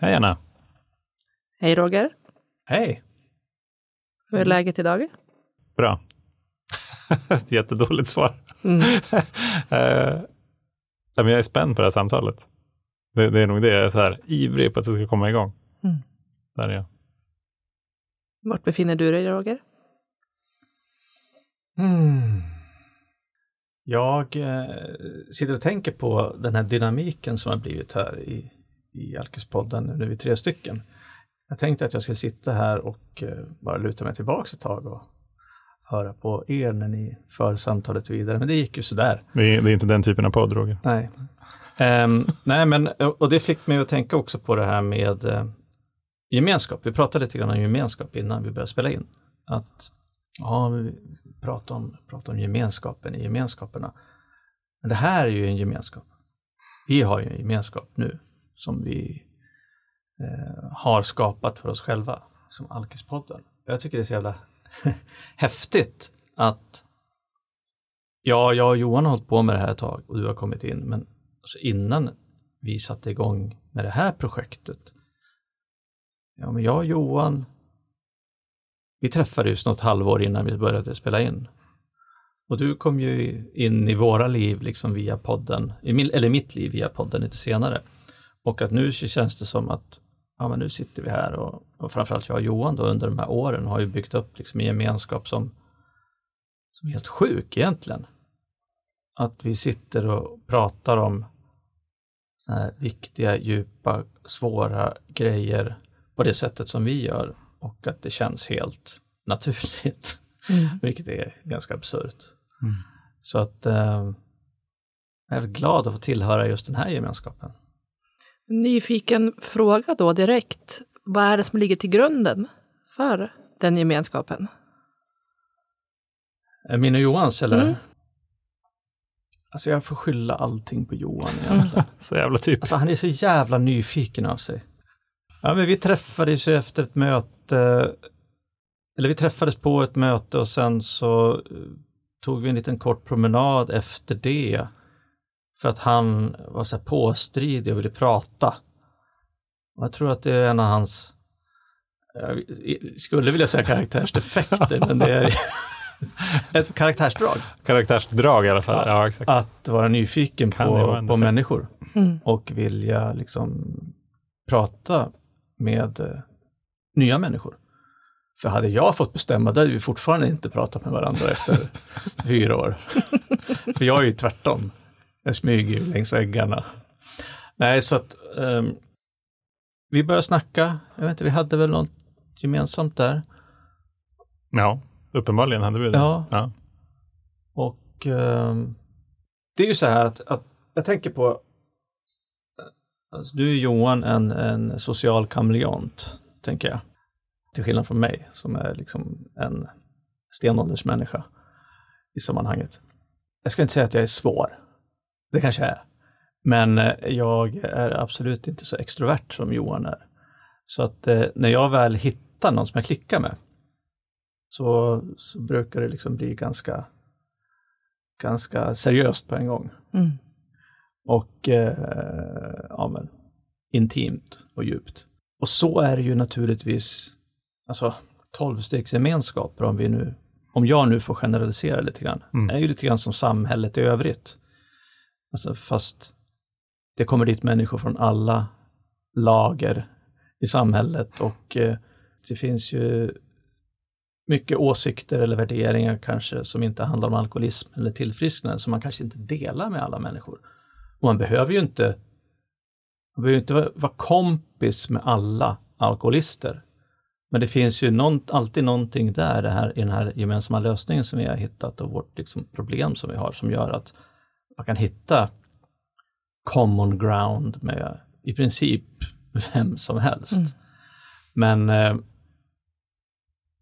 Hej Anna. Hej Roger. Hej. Hur är läget idag? Bra. Jättedåligt svar. Mm. uh, jag är spänd på det här samtalet. Det, det är nog det, jag är så här ivrig på att det ska komma igång. Mm. Där är jag. Vart befinner du dig Roger? Mm. Jag eh, sitter och tänker på den här dynamiken som har blivit här i, i Alkespodden, nu är vi tre stycken. Jag tänkte att jag skulle sitta här och eh, bara luta mig tillbaka ett tag och höra på er när ni för samtalet vidare, men det gick ju sådär. Det är, det är inte den typen av podd, Roger. Nej. Um, nej, men och det fick mig att tänka också på det här med uh, gemenskap. Vi pratade lite grann om gemenskap innan vi började spela in. Att ja, vi pratar om, pratar om gemenskapen i gemenskaperna. Men det här är ju en gemenskap. Vi har ju en gemenskap nu som vi eh, har skapat för oss själva, som Alkispodden. Jag tycker det är så jävla häftigt att ja, jag och Johan har hållit på med det här ett tag och du har kommit in, men alltså innan vi satte igång med det här projektet, ja, men jag och Johan, vi träffades något halvår innan vi började spela in. Och du kom ju in i våra liv liksom via podden, eller mitt liv via podden lite senare. Och att nu känns det som att ja, men nu sitter vi här och, och framförallt jag och Johan då under de här åren har ju byggt upp liksom en gemenskap som, som är helt sjuk egentligen. Att vi sitter och pratar om så här viktiga, djupa, svåra grejer på det sättet som vi gör och att det känns helt naturligt, mm. vilket är ganska absurt. Mm. Så att eh, jag är glad att få tillhöra just den här gemenskapen. Nyfiken fråga då direkt. Vad är det som ligger till grunden för den gemenskapen? Min och Johans eller? Mm. Alltså jag får skylla allting på Johan egentligen. Mm. så jävla typiskt. Alltså han är så jävla nyfiken av sig. Ja men vi träffades ju efter ett möte, eller vi träffades på ett möte och sen så eh, tog vi en liten kort promenad efter det. För att han var så här påstridig och ville prata. Och jag tror att det är en av hans, jag skulle vilja säga karaktärsdefekter, men det är ett karaktärsdrag. Karaktärsdrag i alla fall, ja, ja exakt. Att vara nyfiken kan på, på människor mm. och vilja liksom prata med eh, nya människor. För hade jag fått bestämma, då hade vi fortfarande inte pratat med varandra efter fyra år. För jag är ju tvärtom. Jag smyger längs väggarna. Nej, så att um, vi började snacka. Jag vet inte, vi hade väl något gemensamt där. Ja, uppenbarligen hade vi det. Ja. ja. Och um, det är ju så här att, att jag tänker på Alltså, du är Johan en, en social kameleont, tänker jag. Till skillnad från mig som är liksom en stenåldersmänniska i sammanhanget. Jag ska inte säga att jag är svår. Det kanske jag är. Men eh, jag är absolut inte så extrovert som Johan är. Så att eh, när jag väl hittar någon som jag klickar med så, så brukar det liksom bli ganska, ganska seriöst på en gång. Mm. Och eh, ja, men, intimt och djupt. Och så är det ju naturligtvis, alltså tolvstegsgemenskaper om vi nu, om jag nu får generalisera lite grann, mm. är ju lite grann som samhället i övrigt. Alltså fast det kommer dit människor från alla lager i samhället och eh, det finns ju mycket åsikter eller värderingar kanske som inte handlar om alkoholism eller tillfrisknande som man kanske inte delar med alla människor. Och man behöver ju inte, man behöver inte vara, vara kompis med alla alkoholister. Men det finns ju någon, alltid någonting där det här, i den här gemensamma lösningen som vi har hittat och vårt liksom, problem som vi har som gör att man kan hitta common ground med i princip vem som helst. Mm. Men eh,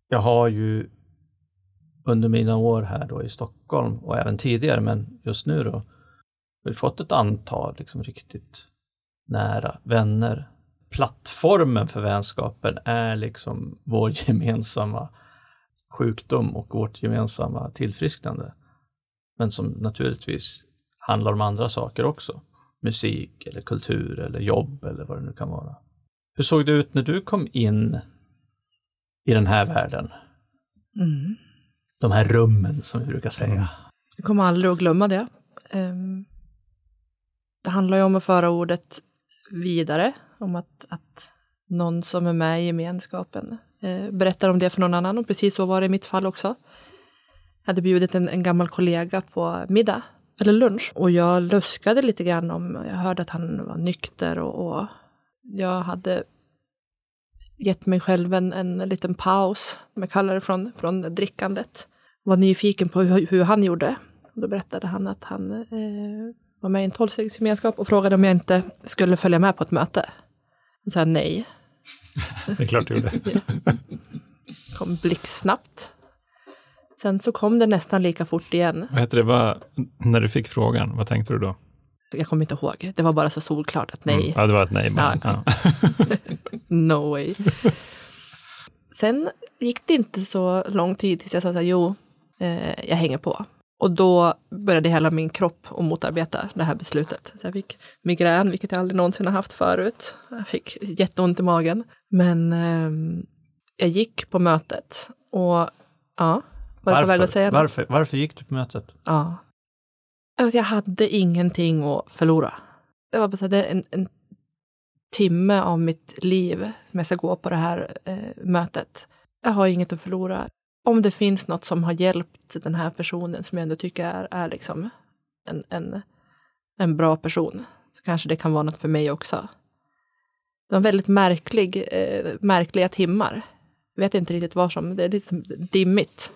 jag har ju under mina år här då i Stockholm och även tidigare, men just nu då, vi har fått ett antal liksom riktigt nära vänner. Plattformen för vänskapen är liksom vår gemensamma sjukdom och vårt gemensamma tillfrisknande. Men som naturligtvis handlar om andra saker också. Musik eller kultur eller jobb eller vad det nu kan vara. Hur såg det ut när du kom in i den här världen? Mm. De här rummen som vi brukar säga. Jag kommer aldrig att glömma det. Ehm, Det handlar ju om att föra ordet vidare, om att, att någon som är med i gemenskapen eh, berättar om det för någon annan. Och precis så var det i mitt fall också. Jag hade bjudit en, en gammal kollega på middag, eller lunch, och jag luskade lite grann om, jag hörde att han var nykter och, och jag hade gett mig själv en, en liten paus, om jag kallar det, från, från drickandet. Var nyfiken på hur, hur han gjorde. Då berättade han att han eh, var med i en tolvstegsgemenskap och frågade om jag inte skulle följa med på ett möte. Jag sa nej. Det är klart du gjorde. kom blixtsnabbt. Sen så kom det nästan lika fort igen. Vad heter det, vad, när du fick frågan, vad tänkte du då? Jag kommer inte ihåg. Det var bara så solklart att nej, Mm. Ja, det var ett nej bara. Ja, no way. Sen gick det inte så lång tid tills jag sa så här, jo, eh, jag hänger på. Och då började hela min kropp att motarbeta det här beslutet. Så jag fick migrän, vilket jag aldrig någonsin har haft förut. Jag fick jätteont i magen. Men ehm, jag gick på mötet och ja, var det på väg att säga något? varför, varför gick du på mötet? Ja. Alltså, jag hade ingenting att förlora. Det var bara det en, en timme av mitt liv som jag ska gå på det här eh, mötet. Jag har inget att förlora. Om det finns något som har hjälpt den här personen som jag ändå tycker är, är liksom en, en, en bra person så kanske det kan vara något för mig också. Det var väldigt märklig, eh, märkliga timmar. Jag vet inte riktigt vad som, det är liksom dimmigt.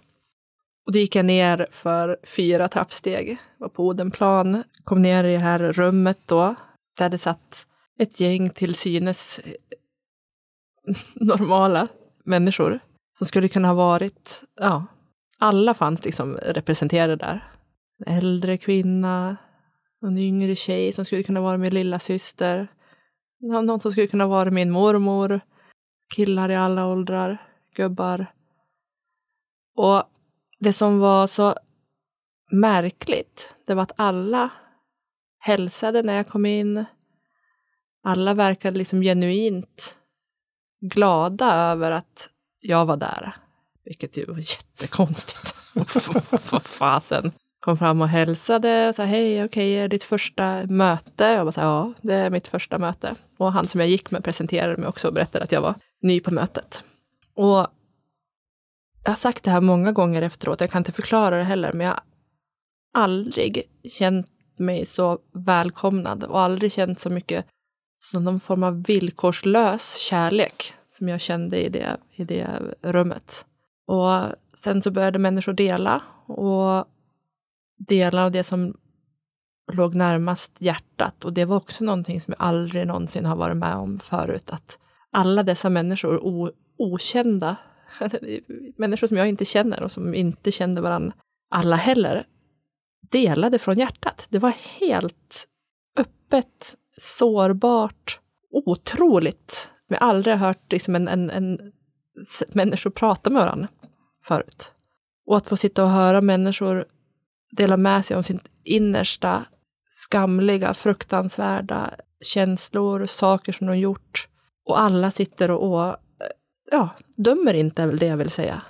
Och då gick jag ner för fyra trappsteg, var på Odenplan, kom ner i det här rummet då, där det satt ett gäng till synes eh, normala människor som skulle kunna ha varit, ja, alla fanns liksom representerade där. En äldre kvinna, en yngre tjej som skulle kunna vara min lilla syster, någon som skulle kunna vara min mormor, killar i alla åldrar, gubbar. Och det som var så märkligt, det var att alla hälsade när jag kom in. Alla verkade liksom genuint glada över att jag var där. Vilket ju var jättekonstigt. Vad fasen. Kom fram och hälsade och sa hej, okej, är det ditt första möte? Jag bara sa ja, det är mitt första möte. Och han som jag gick med presenterade mig också och berättade att jag var ny på mötet. Och jag har sagt det här många gånger efteråt, jag kan inte förklara det heller, men jag har aldrig känt mig så välkomnad och aldrig känt så mycket som någon form av villkorslös kärlek som jag kände i det, i det rummet. Och sen så började människor dela och dela av det som låg närmast hjärtat. Och det var också någonting som jag aldrig någonsin har varit med om förut. Att alla dessa människor, o, okända, människor som jag inte känner och som inte kände varandra, alla heller, delade från hjärtat. Det var helt öppet, sårbart, otroligt. Jag har aldrig hört liksom en, en, en människor prata med varandra förut. Och att få sitta och höra människor dela med sig om sitt innersta skamliga, fruktansvärda känslor, saker som de gjort. Och alla sitter och, och ja, dömer inte är väl det jag vill säga.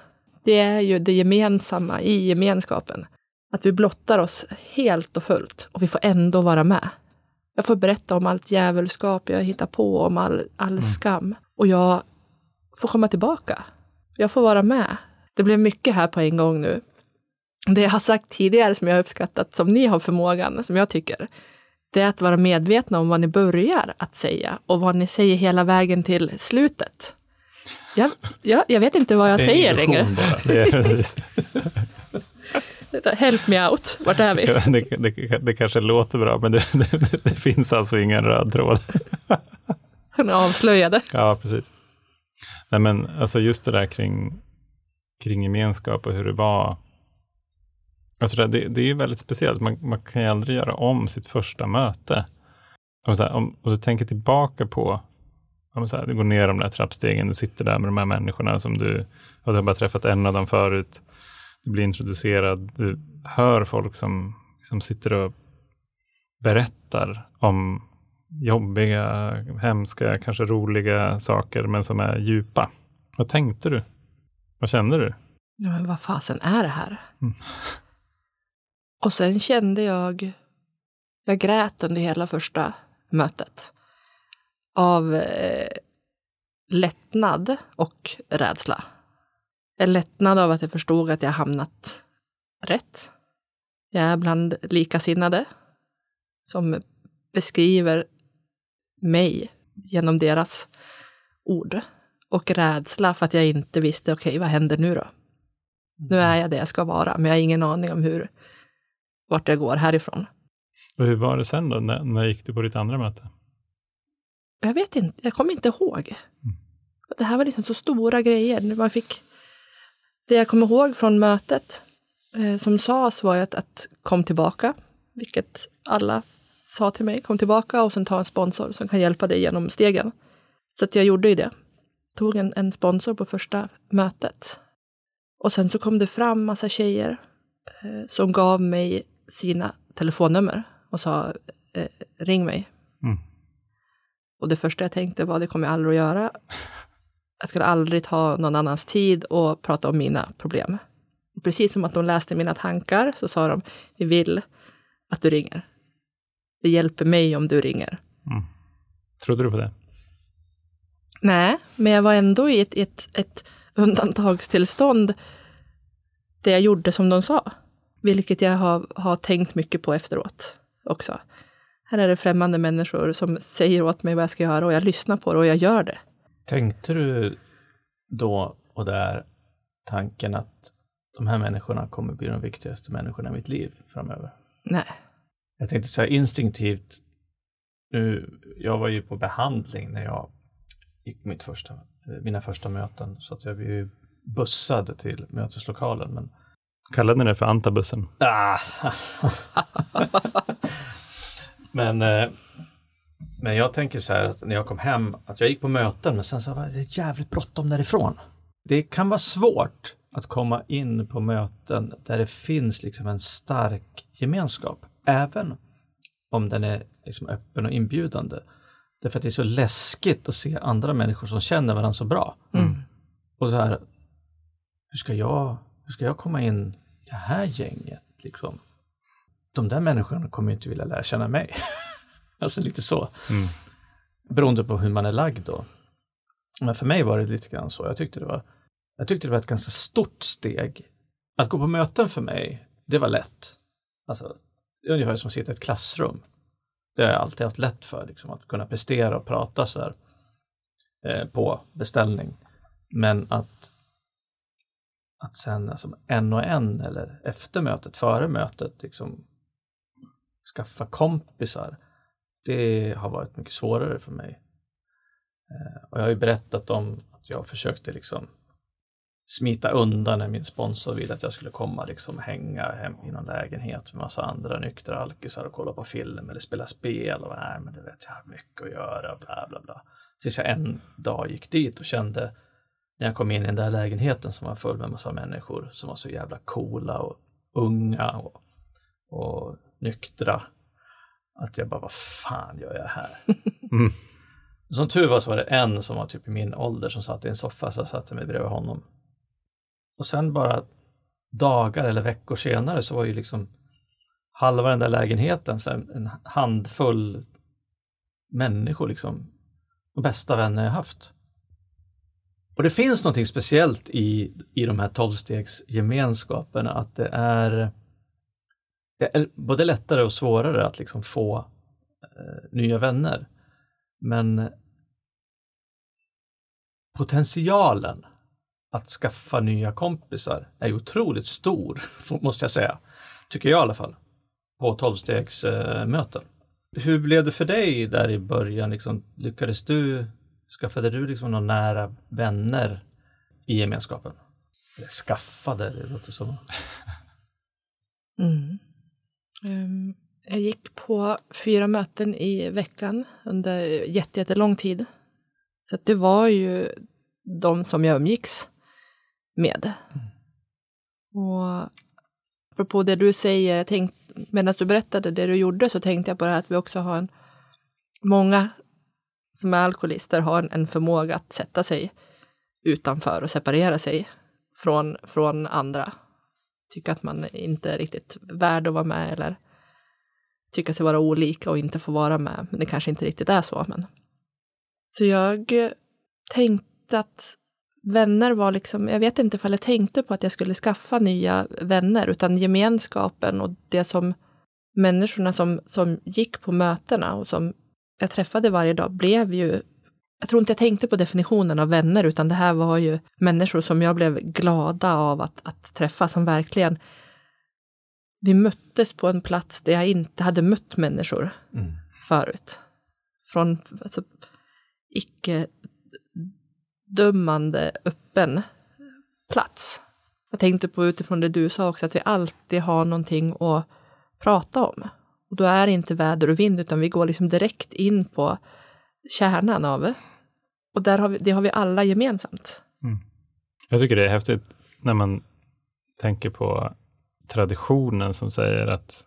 Det är ju det gemensamma i gemenskapen. Att vi blottar oss helt och fullt och vi får ändå vara med. Jag får berätta om allt djävulskap jag hittar på, om all, all skam. Och jag får komma tillbaka. Jag får vara med. Det blev mycket här på en gång nu. Det jag har sagt tidigare som jag har uppskattat, som ni har förmågan, som jag tycker, det är att vara medvetna om vad ni börjar att säga och vad ni säger hela vägen till slutet. Jag, jag, jag vet inte vad jag säger längre. Bara. Det, är precis. Så, Help me out, vart är vi? det, det, det kanske låter bra, men det, det, finns alltså ingen röd tråd. Hon avslöjade. Ja, precis. Nej, men alltså just det där kring, kring gemenskap och hur det var. Alltså det, det är ju väldigt speciellt. Man, man kan ju aldrig göra om sitt första möte. Så här, om, och du tänker tillbaka på, så här, du går ner de där trappstegen, du sitter där med de här människorna som du, och du har bara träffat en av dem förut. Du blir introducerad, du hör folk som, som sitter och berättar om jobbiga, hemska, kanske roliga saker, men som är djupa. Vad tänkte du? Vad kände du? Ja, men vad fasen är det här? Mm. Och sen kände jag, jag grät under hela första mötet. Av eh, lättnad och rädsla. En lättnad av att jag förstod att jag hamnat rätt. Jag är bland likasinnade som beskriver mig genom deras ord. Och rädsla för att jag inte visste, okej, okay, vad händer nu då? Nu är jag det jag ska vara, men jag har ingen aning om hur, vart jag går härifrån. Och hur var det sen då? När, när gick du på ditt andra möte? Jag vet inte, jag kommer inte ihåg. Mm. Det här var liksom så stora grejer. Man fick, det jag kommer ihåg från mötet eh, som sades var att, att kom tillbaka, vilket alla sa till mig, kom tillbaka och sen ta en sponsor som kan hjälpa dig genom stegen. Så att jag gjorde ju det. Tog en, en sponsor på första mötet. Och sen så kom det fram massa tjejer eh, som gav mig sina telefonnummer och sa eh, ring mig. Mm. Och det första jag tänkte var det kommer jag aldrig att göra. Jag skulle aldrig ta någon annans tid och prata om mina problem. Och precis som att de läste mina tankar så sa de, vi vill att du ringer. Det hjälper mig om du ringer. Mm. Trodde du på det? Nej, men jag var ändå i ett, ett, ett undantagstillstånd där jag gjorde som de sa. Vilket jag har, har tänkt mycket på efteråt också. Här är det främmande människor som säger åt mig vad jag ska göra och jag lyssnar på det och jag gör det. Tänkte du då och där tanken att de här människorna kommer bli de viktigaste människorna i mitt liv framöver? Nej. Jag tänkte säga instinktivt, nu, jag var ju på behandling när jag gick mitt första, mina första möten, så att jag blev ju bussad till möteslokalen. Men... Kallade ni det för antabussen? Ah. men, eh, men jag tänker så här att när jag kom hem, att jag gick på möten, men sen så var det jävligt bråttom därifrån. Det kan vara svårt att komma in på möten där det finns liksom en stark gemenskap, även om den är liksom öppen och inbjudande. Därför att det är så läskigt att se andra människor som känner varandra så bra. Mm. Och så här, hur ska jag, hur ska jag komma in i det här gänget? Liksom? De där människorna kommer inte vilja lära känna mig. alltså lite så. Mm. Beroende på hur man är lagd då. Men för mig var det lite grann så. Jag tyckte det var, jag tyckte det var ett ganska stort steg. Att gå på möten för mig, det var lätt. Alltså, det är ungefär som att sitta i ett klassrum. Det har jag alltid haft lätt för, liksom, att kunna prestera och prata så här, eh, på beställning. Men att att sen alltså, en och en eller efter mötet, före mötet, liksom skaffa kompisar, det har varit mycket svårare för mig. Eh, och jag har ju berättat om att jag försökte liksom smita undan när min sponsor ville att jag skulle komma liksom hänga hem i någon lägenhet med massa andra nyktra alkisar och kolla på film eller spela spel och nej men det vet jag har mycket att göra bla bla bla. Tills jag en dag gick dit och kände när jag kom in i den där lägenheten som var full med massa människor som var så jävla coola och unga och, och nyktra. Att jag bara, vad fan gör jag här? Mm. Som tur var så var det en som var typ i min ålder som satt i en soffa så jag satte mig bredvid honom. Och sen bara dagar eller veckor senare så var ju liksom halva den där lägenheten så en handfull människor liksom. De bästa vänner jag haft. Och det finns någonting speciellt i, i de här tolvstegsgemenskaperna, att det är, det är både lättare och svårare att liksom få eh, nya vänner. Men potentialen att skaffa nya kompisar är otroligt stor, måste jag säga. Tycker jag i alla fall, på tolvstegsmöten. Eh, Hur blev det för dig där i början? Liksom, lyckades du Skaffade du liksom några nära vänner i gemenskapen? Eller skaffade, det låter som. Mm. Um, jag gick på fyra möten i veckan under jättelång tid. Så det var ju de som jag umgicks med. Mm. Och apropå det du säger, medan du berättade det du gjorde så tänkte jag på det här att vi också har en många som är alkoholister har en, en förmåga att sätta sig utanför och separera sig från, från andra. Tycka att man inte är riktigt värd att vara med eller tycka sig vara olika och inte få vara med. Men det kanske inte riktigt är så. Men. Så jag tänkte att vänner var liksom, jag vet inte ifall jag tänkte på att jag skulle skaffa nya vänner, utan gemenskapen och det som människorna som, som gick på mötena och som jag träffade varje dag blev ju jag tror inte jag tänkte på definitionen av vänner, utan det här var ju människor som jag blev glada av att, att träffa, som verkligen vi möttes på en plats där jag inte hade mött människor mm. förut. Från alltså, icke dömande, öppen plats. Jag tänkte på utifrån det du sa också, att vi alltid har någonting att prata om. Och då är det inte väder och vind, utan vi går liksom direkt in på kärnan av. Och där har vi, det har vi alla gemensamt. Mm. Jag tycker det är häftigt när man tänker på traditionen som säger att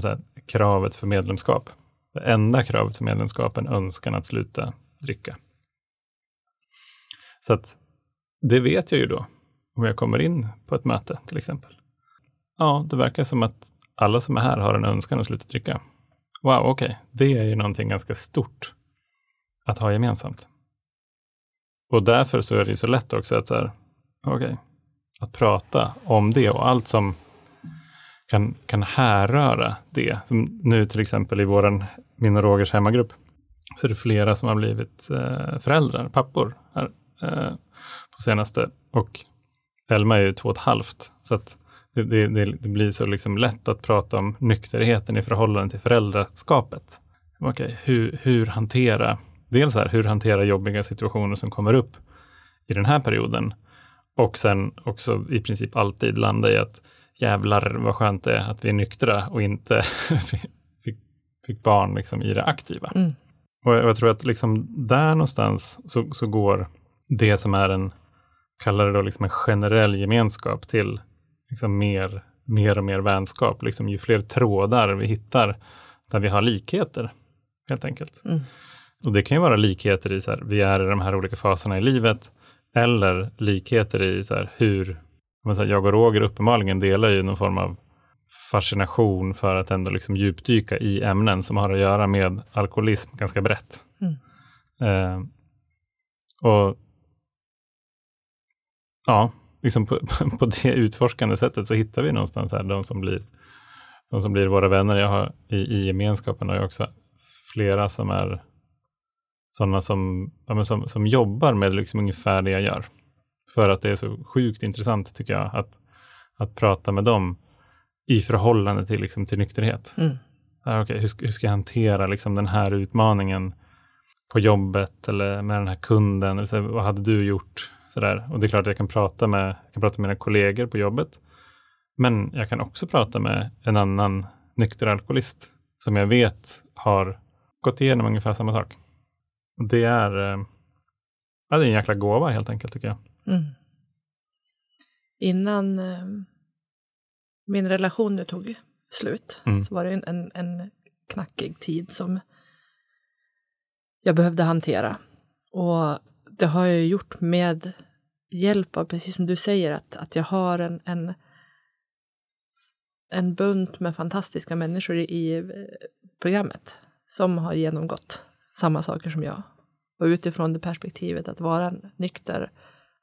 säga, kravet för medlemskap, det enda kravet för medlemskap är en önskan att sluta dricka. Så att det vet jag ju då om jag kommer in på ett möte till exempel. Ja, det verkar som att alla som är här har en önskan att sluta dricka. Wow, okej, okay. det är ju någonting ganska stort att ha gemensamt. Och därför så är det ju så lätt också att, så okay, att prata om det och allt som kan, kan härröra det. Som nu till exempel i vår, min och Rogers hemmagrupp, så är det flera som har blivit eh, föräldrar, pappor, här, eh, på senaste. Och Elma är ju två och ett halvt, så att det, det, det, blir så liksom lätt att prata om nykterheten i förhållande till föräldraskapet. okay, hur, hur hantera, dels här, hur hantera jobbiga situationer som kommer upp i den här perioden och sen också i princip alltid landa i att jävlar vad skönt det är att vi är nyktra och inte fick, fick barn liksom i det aktiva. Mm. Och jag, tror att liksom där någonstans så, så går det som är en, kallar det då liksom en generell gemenskap till liksom mer, mer och mer vänskap. Liksom ju fler trådar vi hittar där vi har likheter, helt enkelt. Mm. Och det kan ju vara likheter i så här, vi är i de här olika faserna i livet, eller likheter i så här, hur jag och Roger uppenbarligen delar ju någon form av fascination för att ändå liksom djupdyka i ämnen som har att göra med alkoholism ganska brett. Mm. Eh, och ja, liksom på, på det utforskande sättet så hittar vi någonstans här de som blir, de som blir våra vänner. Jag har i, i gemenskapen har jag också flera som är sådana som, ja, som, som jobbar med liksom ungefär det jag gör. För att det är så sjukt intressant tycker jag att, att prata med dem i förhållande till, liksom, till nykterhet. Mm. Ja, okay, hur, hur, ska jag hantera liksom, den här utmaningen på jobbet eller med den här kunden? Eller så, vad hade du gjort? Sådär. Och det är klart att jag kan prata med, jag kan prata med mina kollegor på jobbet. Men jag kan också prata med en annan nykter alkoholist som jag vet har gått igenom ungefär samma sak. Det är, eh, ja, det är en jäkla gåva helt enkelt tycker jag. Mm. Innan eh, min relation nu tog slut mm. så var det en, en, knackig tid som jag behövde hantera. Och det har jag gjort med hjälp av, precis som du säger, att, att jag har en, en, en bunt med fantastiska människor i, programmet som har genomgått samma saker som jag. Och utifrån det perspektivet att vara nykter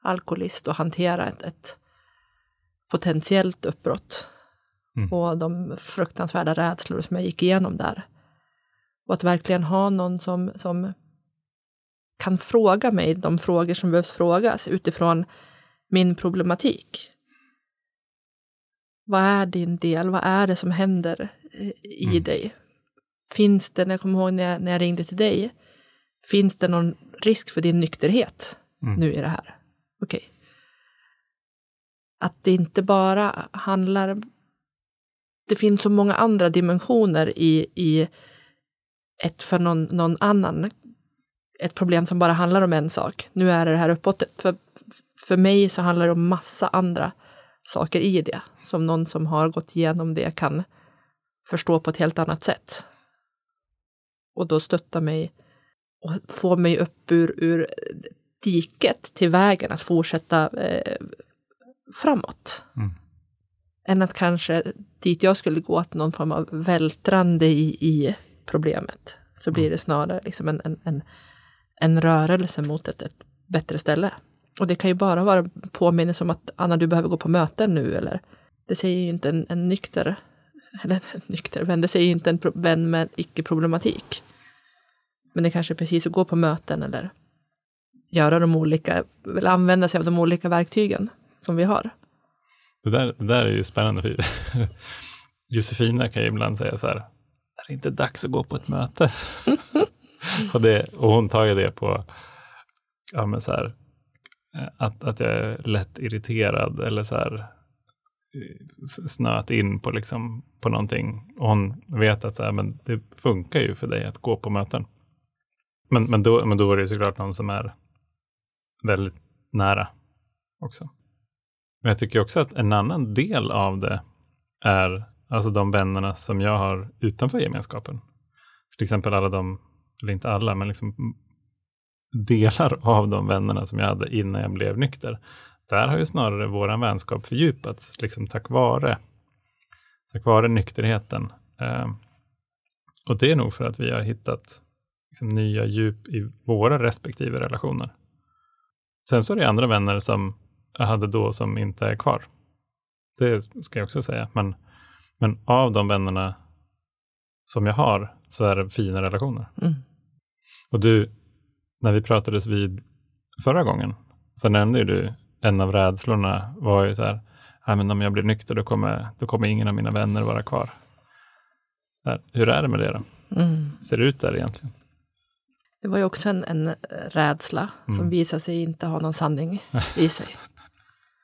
alkoholist och hantera ett, ett potentiellt uppbrott mm. och de fruktansvärda rädslor som jag gick igenom där. Och att verkligen ha någon som, som kan fråga mig de frågor som behövs frågas utifrån min problematik. Vad är din del? Vad är det som händer i mm. dig? Finns det, när jag kommer ihåg när jag, när jag ringde till dig, finns det någon risk för din nykterhet mm. nu i det här? Okej. Okay. Att det inte bara handlar... Det finns så många andra dimensioner i, i ett för någon, någon annan ett problem som bara handlar om en sak. Nu är det det här uppåtet. För, för mig så handlar det om massa andra saker i det, som någon som har gått igenom det kan förstå på ett helt annat sätt. och då stötta mig och få mig upp ur, ur diket till vägen att fortsätta eh, framåt. Mm. Än att kanske dit jag skulle gå, att någon form av vältrande i, i problemet. Så blir det snarare liksom en, en, en, en rörelse mot ett, ett bättre ställe. Och det kan ju bara vara påminnelse om att Anna, du behöver gå på möten nu, eller det säger ju inte en, en nykter, eller en nykter vän, det säger ju inte en vän med icke-problematik. Men det kanske är precis att gå på möten eller göra de olika, eller använda sig av de olika verktygen som vi har. Det där, det där är ju spännande. För Josefina kan ju ibland säga så här, är det inte dags att gå på ett möte? och, det, och hon tar ju det på, ja men så här, att, att jag är lätt irriterad eller så här snöat in på, liksom, på någonting. Och hon vet att så här, men det funkar ju för dig att gå på möten. Men, men, då, men då är det såklart någon som är väldigt nära också. Men jag tycker också att en annan del av det är alltså de vännerna som jag har utanför gemenskapen. Till exempel alla de, eller inte alla, men liksom delar av de vännerna som jag hade innan jag blev nykter. Där har ju snarare vår vänskap fördjupats, liksom tack vare, tack vare nykterheten. Eh, och det är nog för att vi har hittat liksom, nya djup i våra respektive relationer. Sen så är det andra vänner som jag hade då som inte är kvar. Det ska jag också säga. Men, men av de vännerna som jag har så är det fina relationer. Mm. Och du, när vi pratades vid förra gången så nämnde du en av rädslorna var ju så här, men om jag blir nykter då kommer, då kommer ingen av mina vänner vara kvar. Här, hur är det med det då? Mm. ser det ut där egentligen? Det var ju också en, en rädsla som Mm. visade sig inte ha någon sanning i sig.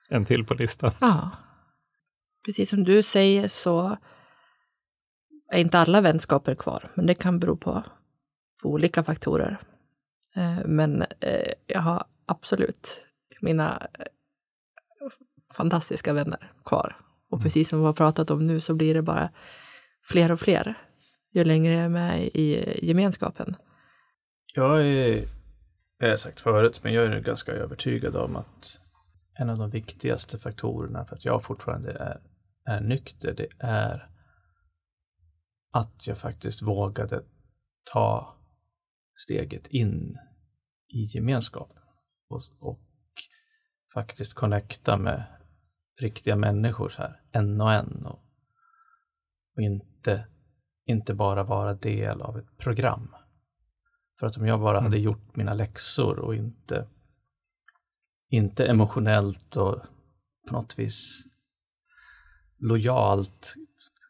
En till på listan. Ja. Precis som du säger så är inte alla vänskaper kvar, men det kan bero på, på olika faktorer. Eh, Men eh, jag har absolut mina eh, fantastiska vänner kvar. Och precis som vi har pratat om nu så blir det bara fler och fler ju längre jag är med i gemenskapen. Jag är, jag har sagt förut, men jag är ganska övertygad om att en av de viktigaste faktorerna för att jag fortfarande är, är nykter, det är att jag faktiskt vågade ta steget in i gemenskapen och, och faktiskt connecta med riktiga människor så här, en och en och, och inte, inte bara vara del av ett program. För att om jag bara Mm. hade gjort mina läxor och inte, inte emotionellt och på något vis lojalt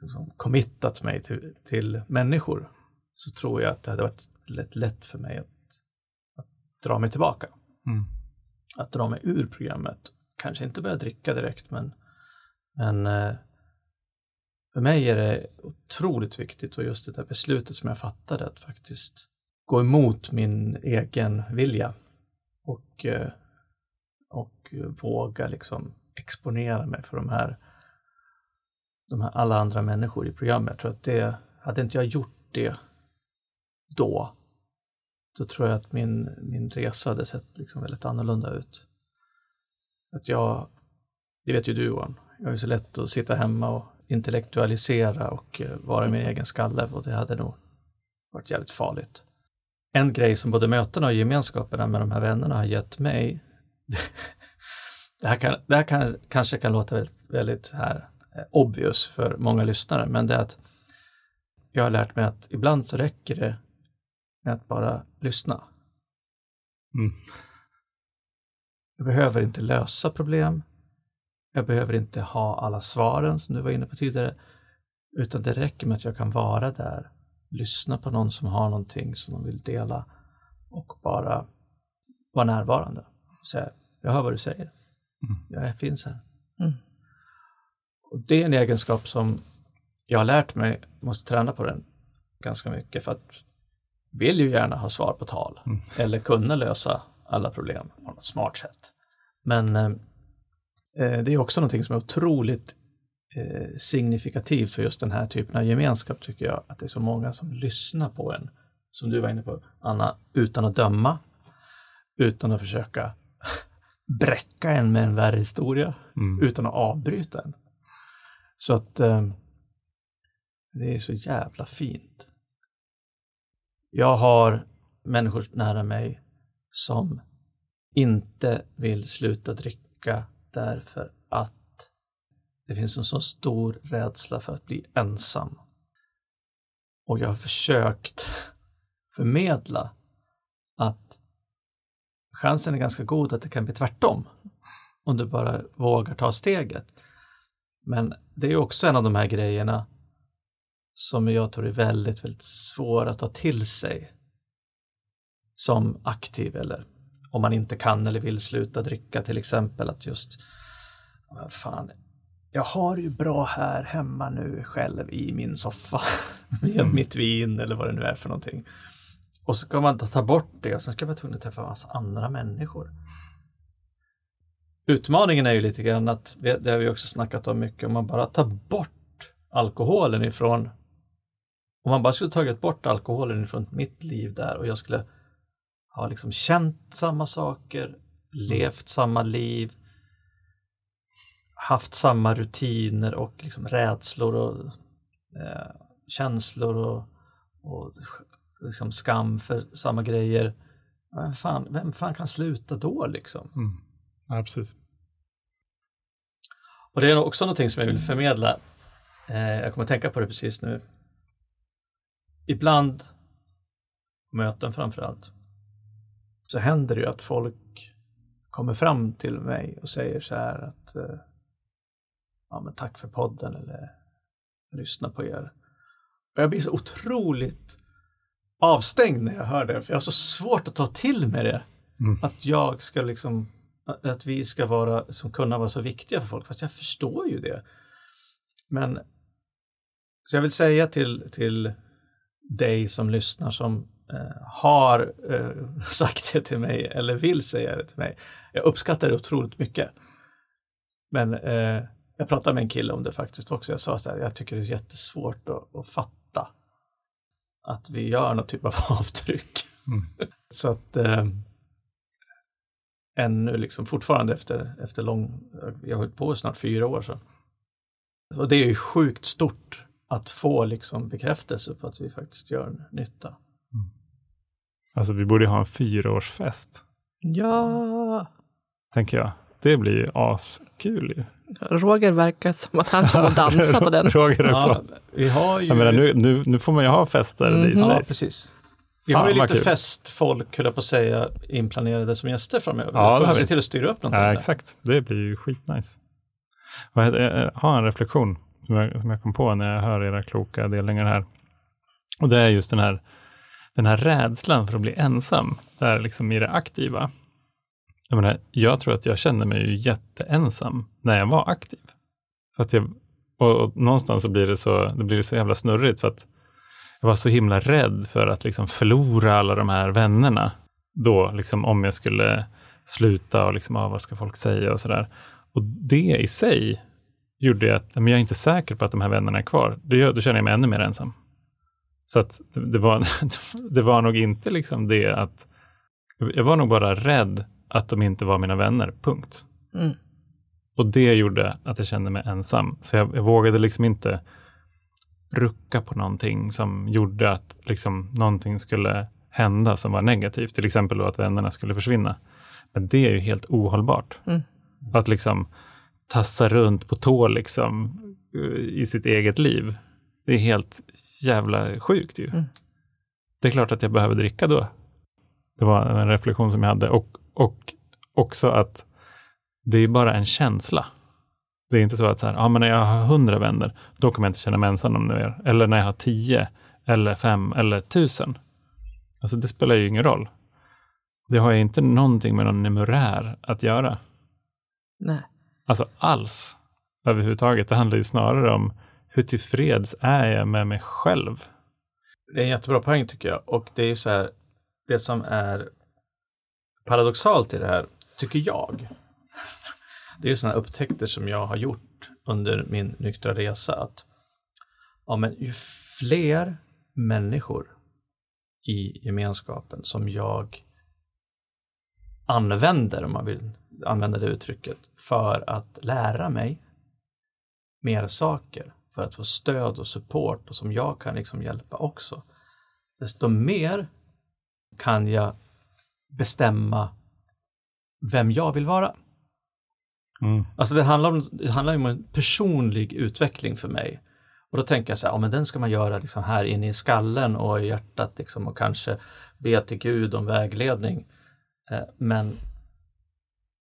liksom, committat mig till, till människor så tror jag att det hade varit lätt, lätt för mig att, att dra mig tillbaka. Mm. Att dra mig ur programmet. Kanske inte börja dricka direkt men, men eh, för mig är det otroligt viktigt och just det där beslutet som jag fattade att faktiskt gå emot min egen vilja och, eh, och våga liksom exponera mig för de här, de här alla andra människor i programmet. Jag tror att det, hade inte jag gjort det då, då tror jag att min, min resa hade sett liksom väldigt annorlunda ut. Att jag, det vet ju du Johan, jag är så lätt att sitta hemma och intellektualisera och eh, vara i min egen skalle och det hade nog varit jävligt farligt. En grej som både mötena och gemenskaperna med de här vännerna har gett mig, det här, kan, det här kan, kanske kan låta väldigt, väldigt här eh, obvious för många lyssnare, men det är att jag har lärt mig att ibland så räcker det med att bara lyssna. Mm. Jag behöver inte lösa problem. Jag behöver inte ha alla svaren som du var inne på tidigare. Utan det räcker med att jag kan vara där, lyssna på någon som har någonting som de vill dela och bara vara närvarande. Säga, jag hör vad du säger. Jag finns här. Mm. Och det är en egenskap som jag har lärt mig, måste träna på den ganska mycket för att vill ju gärna ha svar på tal Mm. eller kunna lösa alla problem på något smart sätt. Men eh, eh, det är också någonting som är otroligt eh, signifikativt för just den här typen av gemenskap tycker jag, att det är så många som lyssnar på en som du var inne på, Anna, utan att döma, utan att försöka bräcka en med en värre historia, Mm. utan att avbryta en. Så att eh, det är så jävla fint. Jag har människor nära mig som inte vill sluta dricka därför det finns en så stor rädsla för att bli ensam. Och jag har försökt förmedla att chansen är ganska god att det kan bli tvärtom. Om du bara vågar ta steget. Men det är också en av de här grejerna som jag tror är väldigt, väldigt svår att ta till sig som aktiv eller om man inte kan eller vill sluta dricka till exempel att just fan, jag har ju bra här hemma nu själv i min soffa med Mm. mitt vin eller vad det nu är för någonting. Och så ska man ta bort det och sen ska man vara tvungen att träffa en massa andra människor. Utmaningen är ju lite grann att, det, det har vi också snackat om mycket, om man bara tar bort alkoholen ifrån om man bara skulle tagit bort alkoholen ifrån mitt liv där och jag skulle ha liksom känt samma saker, levt samma liv, haft samma rutiner och liksom rädslor och eh, känslor och, och liksom skam för samma grejer. Vem fan, vem fan kan sluta då liksom? Mm. Ja, precis. Och det är också någonting som jag vill förmedla. Eh, jag kommer att tänka på det precis nu. Ibland, möten framför allt, så händer det ju att folk kommer fram till mig och säger så här att eh, ja, men tack för podden eller lyssna på er. Och jag blir så otroligt avstängd när jag hör det, för jag har så svårt att ta till mig det. Mm. Att jag ska liksom, att- vi ska vara, som kunna vara så viktiga för folk, fast jag förstår ju det. Men, så jag vill säga till, till dig som lyssnar som eh, har eh, sagt det till mig eller vill säga det till mig. Jag uppskattar det otroligt mycket. Men eh, jag pratade med en kille om det faktiskt också. Jag sa så här, jag tycker det är jättesvårt att, att fatta att vi gör någon typ av avtryck. Mm. Så att eh, ännu liksom fortfarande efter, efter lång, jag har hållit på snart fyra år så. Och det är ju sjukt stort att få liksom bekräftelse på att vi faktiskt gör nytta. Alltså vi borde ju ha en fyraårsfest, Ja. tänker jag. Det blir ju askul ju. Roger verkar som att han kommer att dansa på den. Roger är Ja, på. vi har ju... Jag menar, nu, nu, nu får man ju ha fester Mhm. these ja, precis. Vi har ju lite kul. festfolk, höll jag på att säga, inplanerade som gäster framöver. Ja, det vi får har se till att styra upp någonting. Ja, exakt. Det blir ju skitnice. Vad heter, jag har en reflektion som jag, som jag kom på när jag hör era kloka delningar här. Och det är just den här, den här rädslan för att bli ensam, där liksom i det aktiva. Jag menar, jag tror att jag kände mig ju jätteensam när jag var aktiv. För att jag, och, och någonstans så blir det så, det blir så jävla snurrigt för att jag var så himla rädd för att liksom förlora alla de här vännerna. Då, liksom om jag skulle sluta och liksom, ah, vad ska folk säga och sådär. Och det i sig gjorde att men jag är inte säker på att de här vännerna är kvar. Det gör, då känner jag mig ännu mer ensam. Så att det, det, var, det var nog inte liksom det att, jag var nog bara rädd att de inte var mina vänner, punkt. Mm. Och det gjorde att jag kände mig ensam. Så jag, jag vågade liksom inte rucka på någonting som gjorde att liksom någonting skulle hända som var negativt. Till exempel då att vännerna skulle försvinna. Men det är ju helt ohållbart. Mm. Att liksom tassa runt på tå liksom eh, i sitt eget liv. Det är helt jävla sjukt ju. Mm. Det är klart att jag behöver dricka då. Det var en reflektion som jag hade. Och, och också att det är bara en känsla. Det är inte så att så här, ja, men när jag har hundra vänner, då kommer jag inte känna mig ensam om det. Eller när jag har tio, eller fem, eller tusen. Alltså det spelar ju ingen roll. Det har ju inte någonting med någon numerär att göra. Nej. Alltså alls överhuvudtaget. Det handlar ju snarare om hur tillfreds är jag med mig själv. Det är en jättebra poäng tycker jag. Och det är ju så här, det som är paradoxalt i det här, tycker jag, det är ju sådana upptäckter som jag har gjort under min nyktra resa. Att ja, men ju fler människor i gemenskapen som jag använder, om man vill använda det uttrycket, för att lära mig mer saker, för att få stöd och support och som jag kan liksom hjälpa också. Desto mer kan jag bestämma vem jag vill vara. Mm. Alltså det handlar, om, det handlar om en personlig utveckling för mig. Och då tänker jag så här, ja men den ska man göra liksom här inne i skallen och i hjärtat liksom och kanske be till Gud om vägledning. Eh, men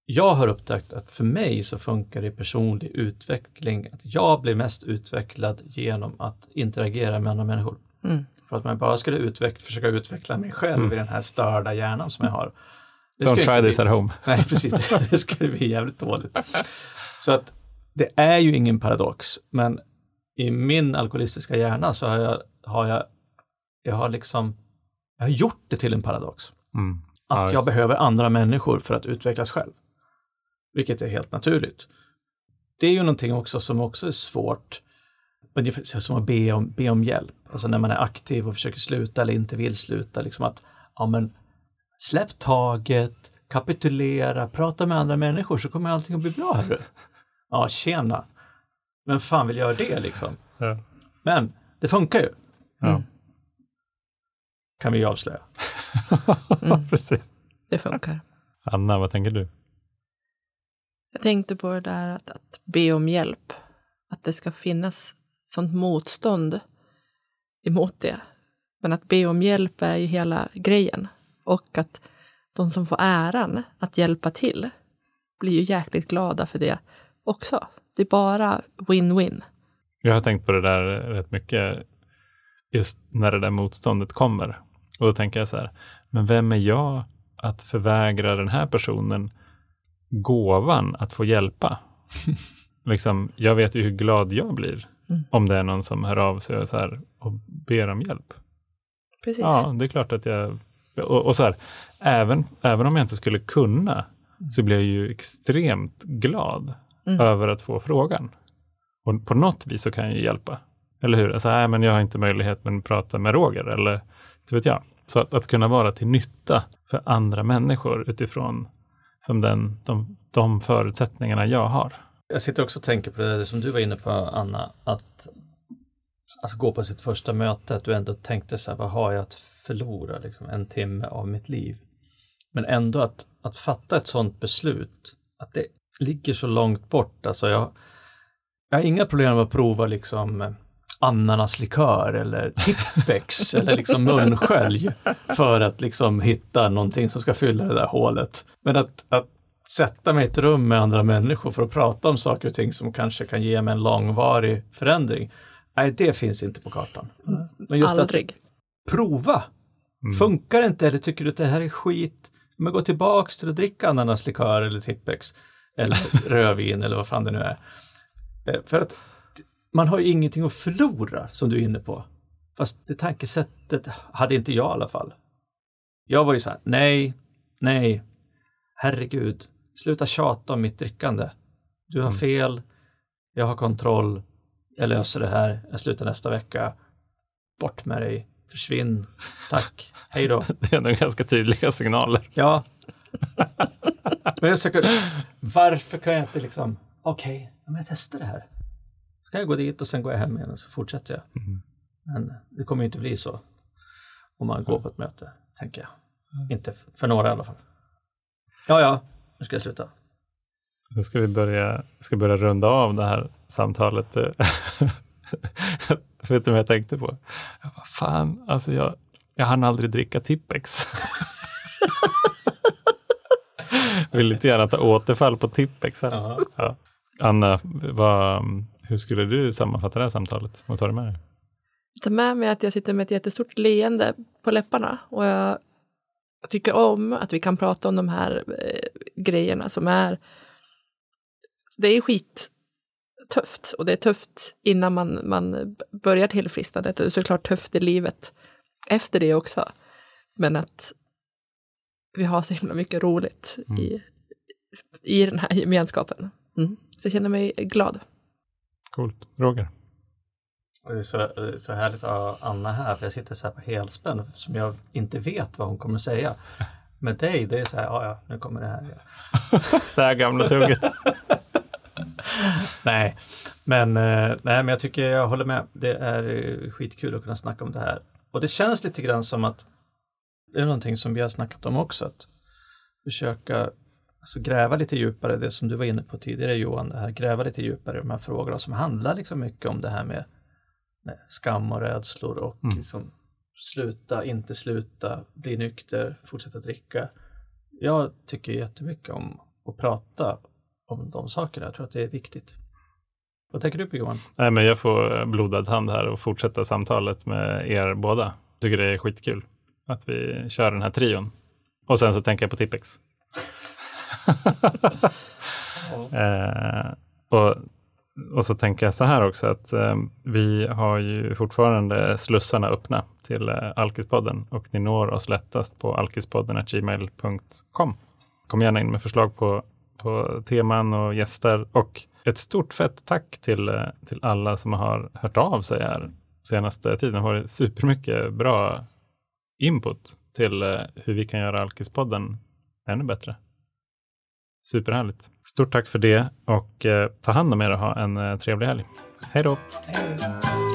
jag har upptäckt att för mig så funkar det i personlig utveckling att jag blir mest utvecklad genom att interagera med andra människor. Mm. För att man bara skulle utveck försöka utveckla mig själv Mm. i den här störda hjärnan som jag har. Det Don't try this bli- at home. Nej, precis. Det skulle bli jävligt dåligt. Så att det är ju ingen paradox, men i min alkoholistiska hjärna så har jag, har jag, jag har liksom, jag har gjort det till en paradox. Mm. Att Ja, jag behöver andra människor för att utvecklas själv. Vilket är helt naturligt. Det är ju någonting också som också är svårt, ungefär som att be om, be om hjälp. Alltså när man är aktiv och försöker sluta eller inte vill sluta, liksom att ja, men, släpp taget, kapitulera, prata med andra människor så kommer allting att bli bra. Hörru. Ja, tjena. Men fan vill göra det liksom? Ja. Men det funkar ju, Ja. Mm. kan vi ju avslöja. Mm. Precis. Det funkar. Anna, vad tänker du? Jag tänkte på det där att, att be om hjälp. Att det ska finnas sånt motstånd emot det. Men att be om hjälp är ju hela grejen. Och att de som får äran att hjälpa till blir ju jäkligt glada för det också. Det är bara win-win. Jag har tänkt på det där rätt mycket just när det där motståndet kommer. Och då tänker jag så här, men vem är jag att förvägra den här personen gåvan att få hjälpa? liksom, jag vet ju hur glad jag blir Mm. om det är någon som hör av sig och, så här, och ber om hjälp. Precis. Ja, det är klart att jag... Och, och så här, även, även om jag inte skulle kunna så blir jag ju extremt glad Mm. över att få frågan. Och på något vis så kan jag ju hjälpa. Eller hur? Alltså, nej, men jag har inte möjlighet att prata med Roger, eller inte vet jag. Så att, att kunna vara till nytta för andra människor utifrån som den, de, de förutsättningarna jag har. Jag sitter också och tänker på det som du var inne på Anna, att alltså gå på sitt första möte, att du ändå tänkte så här, vad har jag att förlora, liksom, en timme av mitt liv. Men ändå att, att fatta ett sådant beslut, att det ligger så långt bort, alltså jag, jag har inga problem med att prova liksom ananaslikör eller Tippex eller liksom munskölj för att liksom hitta någonting som ska fylla det där hålet. Men att, att sätta mig i ett rum med andra människor för att prata om saker och ting som kanske kan ge mig en långvarig förändring. Nej, det finns inte på kartan. Men just Aldrig. att prova. Mm. Funkar det inte eller tycker du att det här är skit? Men gå tillbaks till att dricka ananaslikör eller Tippex eller rödvin eller vad fan det nu är. Eh, För att man har ju ingenting att förlora som du är inne på. Fast det tankesättet hade inte jag i alla fall. Jag var ju så här, nej, nej, herregud, sluta tjata om mitt drickande. Du har Mm. fel, jag har kontroll, jag löser det här, jag slutar nästa vecka. Bort med dig, försvinn, tack, hej då. Det är nog ganska tydliga signaler. Ja. Men jag söker, varför kan jag inte liksom, okej, okay, jag testar det här. Ska jag gå dit och sen går jag hem igen och så fortsätter jag. Mm. Men det kommer ju inte bli så om man går på ett möte, tänker jag. Inte f- för några i alla fall. Ja, ja, nu ska jag sluta. Nu ska vi börja, ska börja runda av det här samtalet. Vet du vad jag tänkte på? Jag fan, alltså jag, jag hann aldrig dricka Tippex. Vill inte gärna ta återfall på Tippex. Ja. Anna, vad, hur skulle du sammanfatta det här samtalet? Vad tar du med dig? ta med mig att jag sitter med ett jättestort leende på läpparna och jag tycker om att vi kan prata om de här eh, grejerna som är det är skittufft och det är tufft innan man, man börjar tillfrisknandet och det är såklart tufft i livet efter det också. Men att vi har så himla mycket roligt Mm. i, i den här gemenskapen. Mm. Så jag känner mig glad. Coolt. Roger? Det är så, så härligt att ha Anna här, för jag sitter så här på helspänn eftersom jag inte vet vad hon kommer säga. Med dig, det är så här, ja, ja, nu kommer det här. Det här gamla tugget. nej, men, eh, nej, men jag tycker jag håller med. Det är skitkul att kunna snacka om det här. Och det känns lite grann som att det är någonting som vi har snackat om också, att försöka alltså, gräva lite djupare, det som du var inne på tidigare Johan, det här, gräva lite djupare i de här frågorna som handlar liksom mycket om det här med skam och rädslor och Mm. liksom, sluta, inte sluta, bli nykter, fortsätta dricka. Jag tycker jättemycket om att prata om de sakerna. Jag tror att det är viktigt. Vad tänker du på Johan? Nej, men jag får blodad hand här och fortsätta samtalet med er båda. Tycker det är skitkul att vi kör den här trion. Och sen så tänker jag på Tippex. eh, och, och så tänker jag så här också att eh, vi har ju fortfarande slussarna öppna till eh, Alkispodden och ni når oss lättast på alkispodden.gmail.com. Kom gärna in med förslag på, på teman och gäster och ett stort fett tack till, eh, till alla som har hört av sig här senaste tiden. Det har varit supermycket bra input till eh, hur vi kan göra Alkispodden ännu bättre. Superhärligt. Stort tack för det och eh, ta hand om er och ha en eh, trevlig helg. Hej då! Hej.